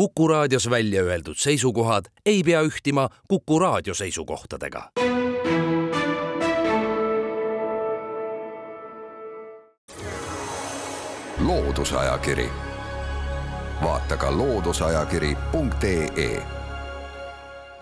Kuku raadios välja öeldud seisukohad ei pea ühtima Kuku raadio seisukohtadega. loodusajakiri, vaata ka looduseajakiri.ee.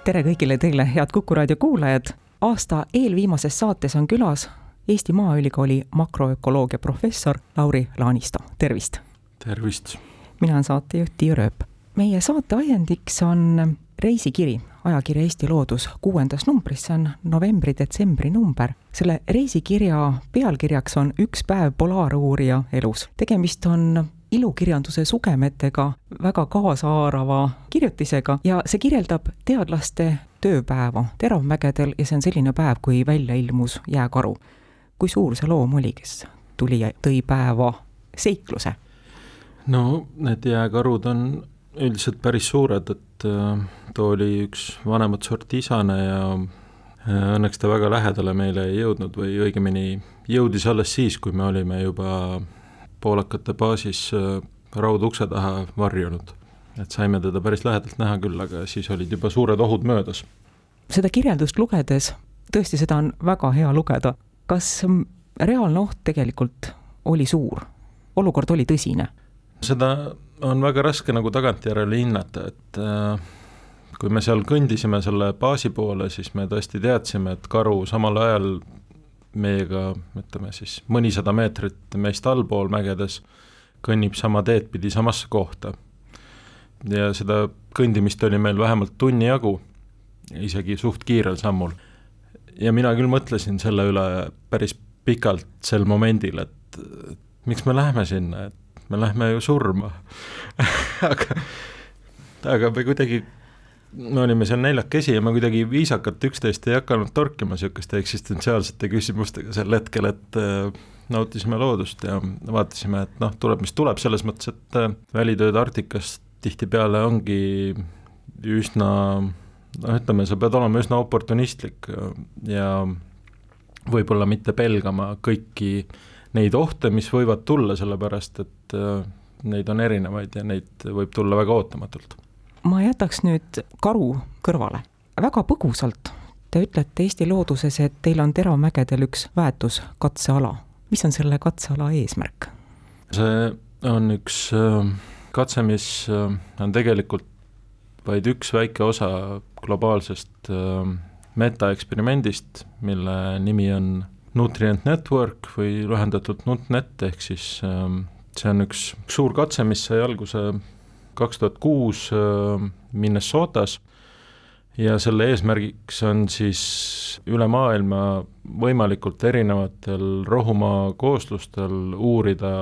tere kõigile teile, head Kuku raadio kuulajad. aasta eelviimases saates on külas Eesti Maaülikooli makroökoloogia professor Lauri Laanisto, tervist! tervist! mina olen saatejuht Tiia Rööp meie saate ajendiks on reisikiri, ajakiri Eesti Loodus kuuendas numbris, see on novembri-detsembri number. selle reisikirja pealkirjaks on Üks päev polaaruurija elus. tegemist on ilukirjanduse sugemetega väga kaasahaarava kirjutisega ja see kirjeldab teadlaste tööpäeva Teravmägedel ja see on selline päev, kui välja ilmus jääkaru. kui suur see loom oli, kes tuli ja tõi päeva seikluse? no need jääkarud on üldiselt päris suured, et äh, too oli üks vanemat sorti isane ja äh, õnneks ta väga lähedale meile ei jõudnud või õigemini jõudis alles siis, kui me olime juba poolakate baasis äh, raudukse taha varjunud. et saime teda päris lähedalt näha küll, aga siis olid juba suured ohud möödas. seda kirjeldust lugedes, tõesti, seda on väga hea lugeda, kas reaalne oht tegelikult oli suur, olukord oli tõsine? Seda on väga raske nagu tagantjärele hinnata, et äh, kui me seal kõndisime selle baasi poole, siis me tõesti teadsime, et karu samal ajal meiega, ütleme siis mõnisada meetrit meist allpool mägedes, kõnnib sama teed pidi samasse kohta. ja seda kõndimist oli meil vähemalt tunni jagu, isegi suht kiirel sammul. ja mina küll mõtlesin selle üle päris pikalt sel momendil, et, miks me läheme sinna, et me lähme ju surma. Aga, aga me kuidagi, me olime seal neljakesi ja me kuidagi viisakalt üksteist ei hakanud torkima niisuguste eksistentsiaalsete küsimustega sel hetkel, et äh, nautisime loodust ja vaatasime, et noh, tuleb, mis tuleb, selles mõttes, et äh, välitööd Arktikas tihtipeale ongi üsna noh, ütleme, sa pead olema üsna oportunistlik ja võib-olla mitte pelgama kõiki äh, neid ohte, mis võivad tulla, sellepärast et äh, neid on erinevaid ja neid võib tulla väga ootamatult. ma jätaks nüüd karu kõrvale, väga põgusalt te ütlete Eesti Looduses, et teil on Teramägedel üks väetuskatseala. mis on selle katseala eesmärk? see on üks äh, katse, mis äh, on tegelikult vaid üks väike osa globaalsest metaeksperimendist, mille nimi on Nutrient Network või lühendatult NUTNET, ehk siis ähm, see on üks suur katse, mis sai alguse kaks tuhat kuus ähm, Minnesotas ja selle eesmärgiks on siis üle maailma võimalikult erinevatel rohumaa kooslustel uurida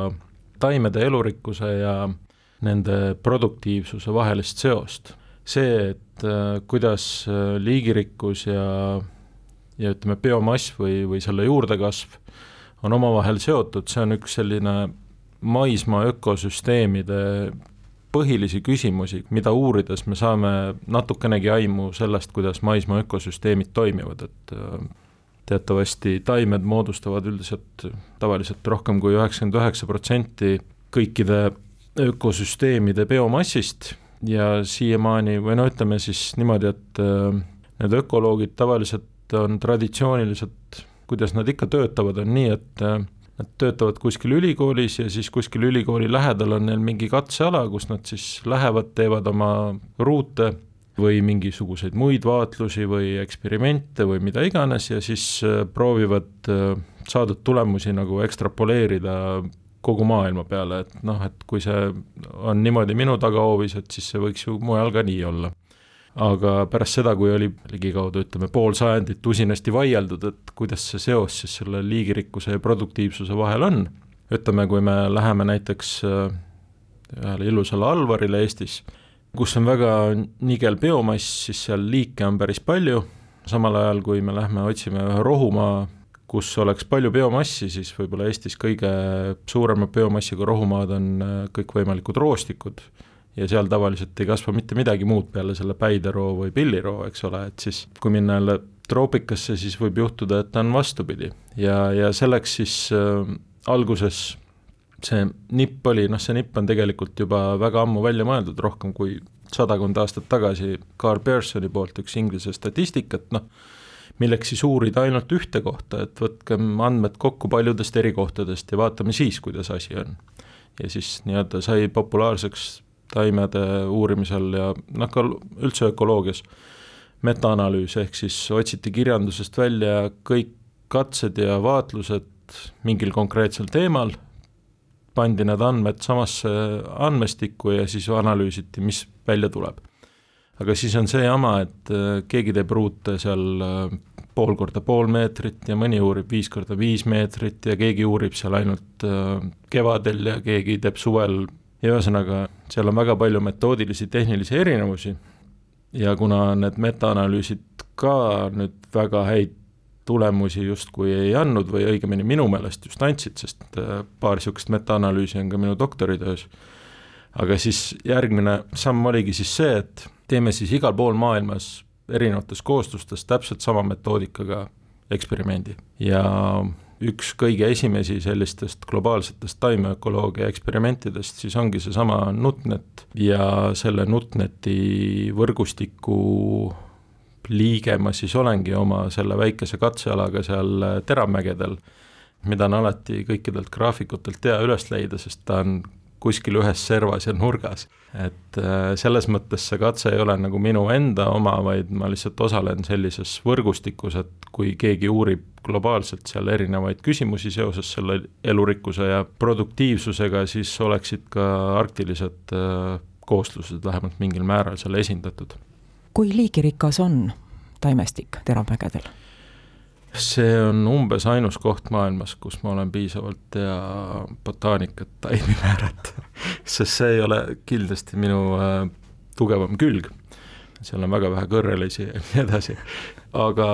taimede elurikkuse ja nende produktiivsuse vahelist seost. see, et äh, kuidas äh, liigirikkus ja ja ütleme, biomass või, või selle juurdekasv on omavahel seotud, see on üks selline maismaa ökosüsteemide põhilisi küsimusi, mida uurides me saame natukenegi aimu sellest, kuidas maismaa ökosüsteemid toimivad, et äh, teatavasti taimed moodustavad üldiselt tavaliselt rohkem kui üheksakümmend üheksa protsenti kõikide ökosüsteemide biomassist ja siiamaani või no ütleme siis niimoodi, et äh, need ökoloogid tavaliselt on traditsiooniliselt, kuidas nad ikka töötavad, on nii, et äh, nad töötavad kuskil ülikoolis ja siis kuskil ülikooli lähedal on neil mingi katseala, kus nad siis lähevad, teevad oma ruute või mingisuguseid muid vaatlusi või eksperimente või mida iganes ja siis äh, proovivad äh, saadud tulemusi nagu ekstrapoleerida kogu maailma peale, et noh, et kui see on niimoodi minu tagahoovis, et siis see võiks ju mujal ka nii olla aga pärast seda, kui oli ligikaudu ütleme pool sajandit usinasti vaieldud, et kuidas see seos siis selle liigirikkuse ja produktiivsuse vahel on, ütleme, kui me läheme näiteks äh, ühele ilusale Alvarile Eestis, kus on väga nigel biomass, siis seal liike on päris palju, samal ajal kui me lähme otsime ühe rohumaa, kus oleks palju biomassi, siis võib-olla Eestis kõige suurema biomassiga rohumaad on äh, kõikvõimalikud roostikud ja seal tavaliselt ei kasva mitte midagi muud peale selle päideroo või pilliroo, eks ole, et siis kui minna jälle troopikasse, siis võib juhtuda, et ta on vastupidi ja, ja selleks siis äh, alguses see nipp oli, noh see nipp on tegelikult juba väga ammu välja mõeldud, rohkem kui sadakond aastat tagasi Carl Pearsoni poolt üks inglise statistikat, noh, milleks siis uurida ainult ühte kohta, et võtkem andmed kokku paljudest eri kohtadest ja vaatame siis, kuidas asi on. ja siis nii-öelda sai populaarseks taimede uurimisel ja noh, ka üldse ökoloogias metaanalüüs, ehk siis otsiti kirjandusest välja kõik katsed ja vaatlused mingil konkreetsel teemal, pandi need andmed samasse andmestikku ja siis analüüsiti, mis välja tuleb. aga siis on see jama, et äh, keegi teeb ruute seal äh, pool korda pool meetrit ja mõni uurib viis korda viis meetrit ja keegi uurib seal ainult äh, kevadel ja keegi teeb suvel ja ühesõnaga, seal on väga palju metoodilisi, tehnilisi erinevusi. Ja kuna need metaanalüüsid ka nüüd väga häid tulemusi justkui ei andnud või õigemini minu meelest just andsid, sest äh, paar niisugust metaanalüüsi on ka minu doktoritöös, aga siis järgmine samm oligi siis see, et teeme siis igal pool maailmas erinevates kooslustes täpselt sama metoodikaga eksperimendi. Ja üks kõige esimesi sellistest globaalsetest taimeökoloogia eksperimentidest siis ongi seesama NutNet ja selle NutNeti võrgustiku liige ma siis olengi oma selle väikese katsealaga seal Teravmägedel, mida on alati kõikidelt graafikutelt hea üles leida, sest ta on kuskil ühes servas ja nurgas. et äh, selles mõttes see katse ei ole nagu minu enda oma, vaid ma lihtsalt osalen sellises võrgustikus, et kui keegi uurib globaalselt seal erinevaid küsimusi seoses selle elurikkuse ja produktiivsusega, siis oleksid ka arktilised äh, kooslused vähemalt mingil määral seal esindatud kui liigirikas on taimestik Teravmägedel? See on umbes ainus koht maailmas, kus ma olen piisavalt hea botaanikat taimi määrata sest see ei ole kindlasti minu äh, tugevam külg. seal on väga vähe kõrrelisi ja nii edasi. aga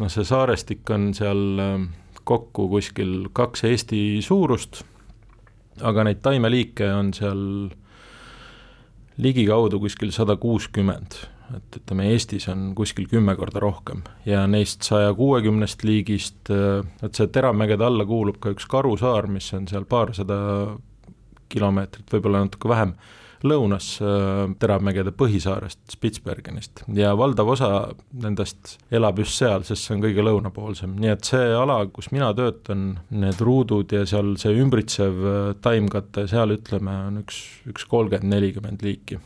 noh, see saarestik on seal äh, kokku kuskil kaks Eesti suurust, aga neid taimeliike on seal ligikaudu kuskil sada kuuskümmend et ütleme, Eestis on kuskil kümme korda rohkem ja neist saja kuuekümnest liigist, et see Teravmägede alla kuulub ka üks karusaar, mis on seal paarsada kilomeetrit, võib-olla natuke vähem, lõunas Teravmägede põhisaarest, Spitsbergenist. Ja valdav osa nendest elab just seal, sest see on kõige lõunapoolsem, nii et see ala, kus mina töötan, need ruudud ja seal see ümbritsev taimkate, seal ütleme, on üks, üks kolmkümmend, nelikümmend liiki,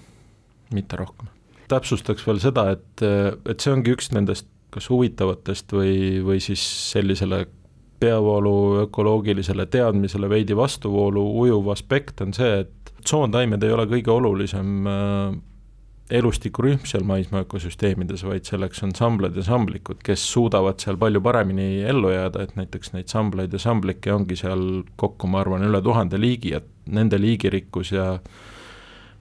mitte rohkem täpsustaks veel seda, et, et see ongi üks nendest kas huvitavatest või, või siis sellisele peavoolu ökoloogilisele teadmisele veidi vastuvoolu ujuv aspekt on see, et tsoontaimed ei ole kõige olulisem äh, elustikurühm seal maismaa ökosüsteemides, vaid selleks on samblad ja samblikud, kes suudavad seal palju paremini ellu jääda, et näiteks neid samblaid ja samblikke ongi seal kokku, ma arvan, üle tuhande liigi, et nende liigirikkus ja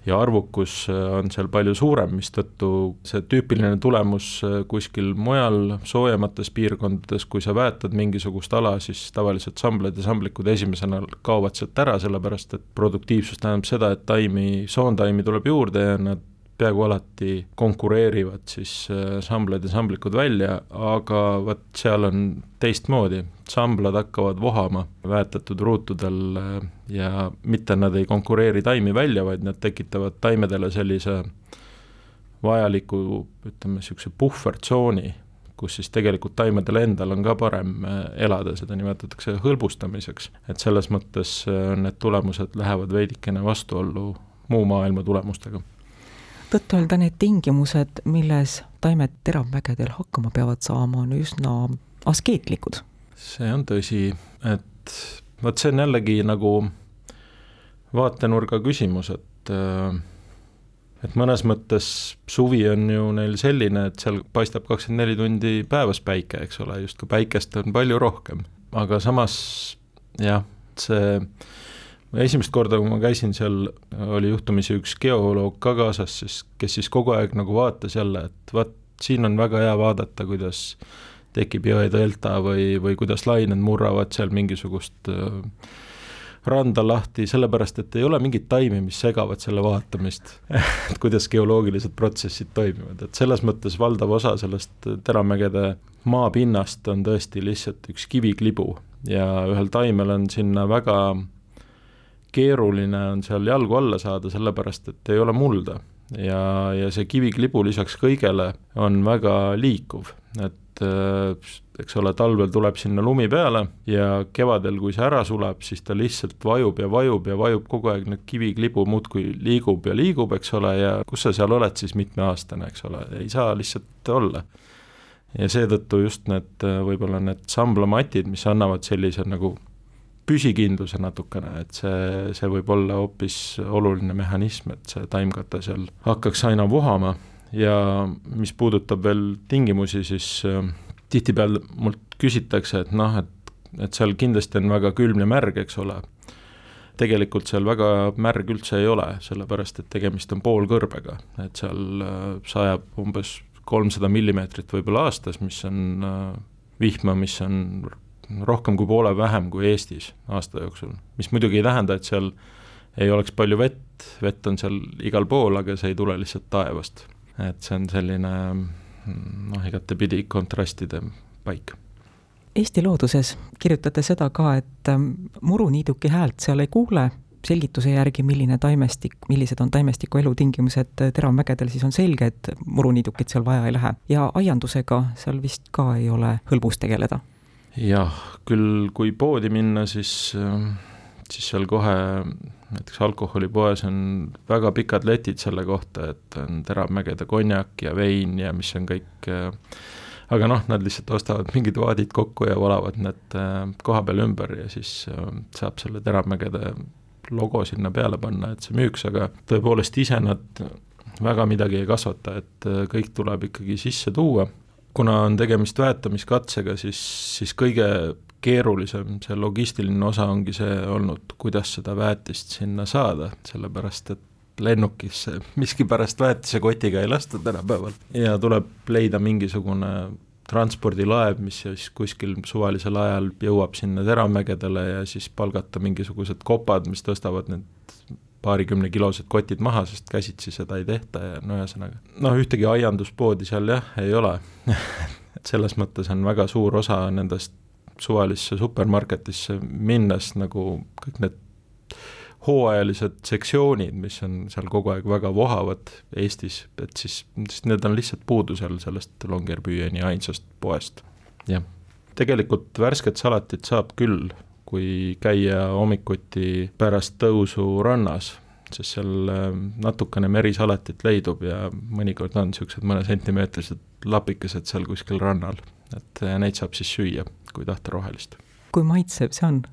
ja arvukus äh, on seal palju suurem, mistõttu see tüüpiline tulemus äh, kuskil mujal soojemates piirkondades, kui sa väetad mingisugust ala, siis tavaliselt samblad ja samblikud esimesena kaovad sealt ära, sellepärast et produktiivsus tähendab seda, et taimi, soontaimi tuleb juurde ja nad peaaegu alati konkureerivad siis äh, samblad ja samblikud välja, aga vot seal on teistmoodi, samblad hakkavad vohama väetatud ruutudel äh, ja mitte nad ei konkureeri taimi välja, vaid nad tekitavad taimedele sellise vajaliku, ütleme niisuguse puhvertsooni, kus siis tegelikult taimedel endal on ka parem äh, elada, seda nimetatakse hõlbustamiseks. et selles mõttes need tulemused lähevad veidikene vastuollu muu maailma tulemustega tõtt-öelda need tingimused, milles taimed teravmägedel hakkama peavad saama, on üsna askeetlikud. see on tõsi, et vot see on jällegi nagu vaatenurga küsimus, et et mõnes mõttes suvi on ju neil selline, et seal paistab kakskümmend neli tundi päevas päike, eks ole, justkui päikest on palju rohkem, aga samas jah, see esimest korda, kui ma käisin seal, oli juhtumisi üks geoloog ka kaasas, siis kes siis kogu aeg nagu vaatas jälle, et vaat siin on väga hea vaadata, kuidas tekib jõedelta või, või kuidas lained murravad seal mingisugust äh, randa lahti, sellepärast et ei ole mingit taimi, mis segavad selle vaatamist et kuidas geoloogilised protsessid toimivad, et selles mõttes valdav osa sellest Teramägede maapinnast on tõesti lihtsalt üks kiviklibu ja ühel taimel on sinna väga keeruline on seal jalgu alla saada, sellepärast et ei ole mulda. ja, ja see kiviklibu lisaks kõigele on väga liikuv, et äh, eks ole, talvel tuleb sinna lumi peale ja kevadel, kui see ära suleb, siis ta lihtsalt vajub ja vajub ja vajub kogu aeg, nüüd kiviklibu muudkui liigub ja liigub, eks ole, ja kus sa seal oled siis mitmeaastane, eks ole, ei saa lihtsalt olla. ja seetõttu just need, võib-olla need samblamatid, mis annavad sellise nagu püsikindluse natukene, et see, see võib olla hoopis oluline mehhanism, et see taimkate seal hakkaks aina vohama ja mis puudutab veel tingimusi, siis äh, tihtipeale mult küsitakse, et noh, et, et seal kindlasti on väga külm ja märg, eks ole, tegelikult seal väga märg üldse ei ole, sellepärast et tegemist on poolkõrbega, et seal äh, sajab umbes kolmsada millimeetrit võib-olla aastas, mis on äh, vihma, mis on rohkem kui poole vähem kui Eestis aasta jooksul, mis muidugi ei tähenda, et seal ei oleks palju vett, vett on seal igal pool, aga see ei tule lihtsalt taevast. et see on selline noh, igatepidi kontrastide paik. Eesti looduses kirjutate seda ka, et ähm, muruniiduki häält seal ei kuule, selgituse järgi, milline taimestik, millised on taimestiku elutingimused teravmägedel, siis on selge, et muruniidukit seal vaja ei lähe. ja aiandusega seal vist ka ei ole hõlbus tegeleda jah, küll kui poodi minna, siis, ähm, siis seal kohe näiteks alkoholipoes on väga pikad letid selle kohta, et on Teravmägede konjak ja vein ja mis on kõik äh, aga noh, nad lihtsalt ostavad mingid vaadid kokku ja valavad need äh, koha peal ümber ja siis äh, saab selle Teravmägede logo sinna peale panna, et see müüks, aga tõepoolest ise nad väga midagi ei kasvata, et kõik tuleb ikkagi sisse tuua kuna on tegemist väetamiskatsega, siis, siis kõige keerulisem, see logistiline osa ongi see olnud, kuidas seda väetist sinna saada, sellepärast et lennukisse miskipärast väetisekotiga ei lasta tänapäeval. Ja tuleb leida mingisugune transpordilaev, mis siis kuskil suvalisel ajal jõuab sinna Teramägedele ja siis palgata mingisugused kopad, mis tõstavad need paarikümnekilosed kotid maha, sest käsitsi seda ei tehta ja no ühesõnaga, noh ühtegi aianduspoodi seal jah, ei ole et selles mõttes on väga suur osa nendest suvalisse supermarketisse minnes nagu kõik need hooajalised sektsioonid, mis on seal kogu aeg väga vohavad Eestis, et siis, siis need on lihtsalt puudu seal sellest Longyearbyeni ainsast poest, jah. tegelikult värsket salatit saab küll kui käia hommikuti pärast tõusu rannas, sest seal äh, natukene merisalatit leidub ja mõnikord on niisugused mõnesentimeetrised lapikesed seal kuskil rannal, et äh, neid saab siis süüa, kui tahta rohelist. kui maitsev see on?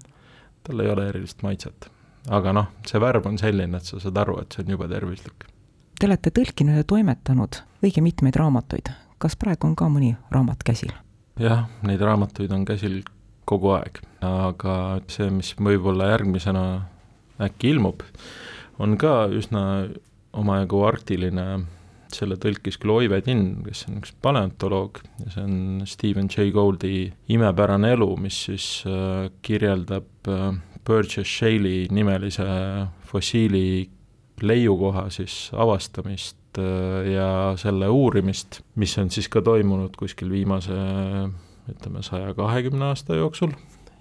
tal ei ole erilist maitset. aga noh, see värv on selline, et sa saad aru, et see on jube tervislik. Te olete tõlkinud ja toimetanud õige mitmeid raamatuid, kas praegu on ka mõni raamat käsil? jah, neid raamatuid on käsil kogu aeg, aga see, mis võib-olla järgmisena äkki ilmub, on ka üsna omajagu arktiline, selle tõlkis küll Oive Tinn, kes on üks paleontoloog ja see on Stephen Jay Gouldi Imepärane elu, mis siis äh, kirjeldab äh, Burgess Shale'i nimelise fossiili leiukoha siis avastamist äh, ja selle uurimist, mis on siis ka toimunud kuskil viimase ütleme, saja kahekümne aasta jooksul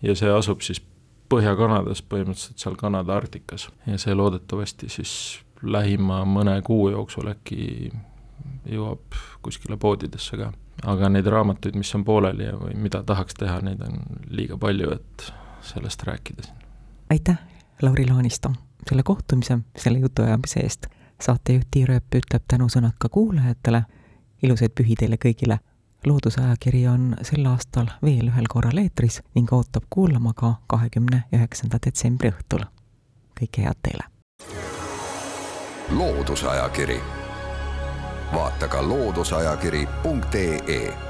ja see asub siis Põhja-Kanadas, põhimõtteliselt seal Kanada Arktikas ja see loodetavasti siis lähima mõne kuu jooksul äkki jõuab kuskile poodidesse ka. aga neid raamatuid, mis on pooleli ja, või mida tahaks teha, neid on liiga palju, et sellest rääkida siin. aitäh, Lauri Laanisto, selle kohtumise, selle jutuajamise eest. saatejuht Tiir Ööp ütleb tänusõnad ka kuulajatele, ilusaid pühi teile kõigile loodusajakiri on sel aastal veel ühel korral eetris ning ootab kuulama ka kahekümne üheksanda detsembri õhtul. kõike head teile! loodusajakiri, vaata ka looduseajakiri.ee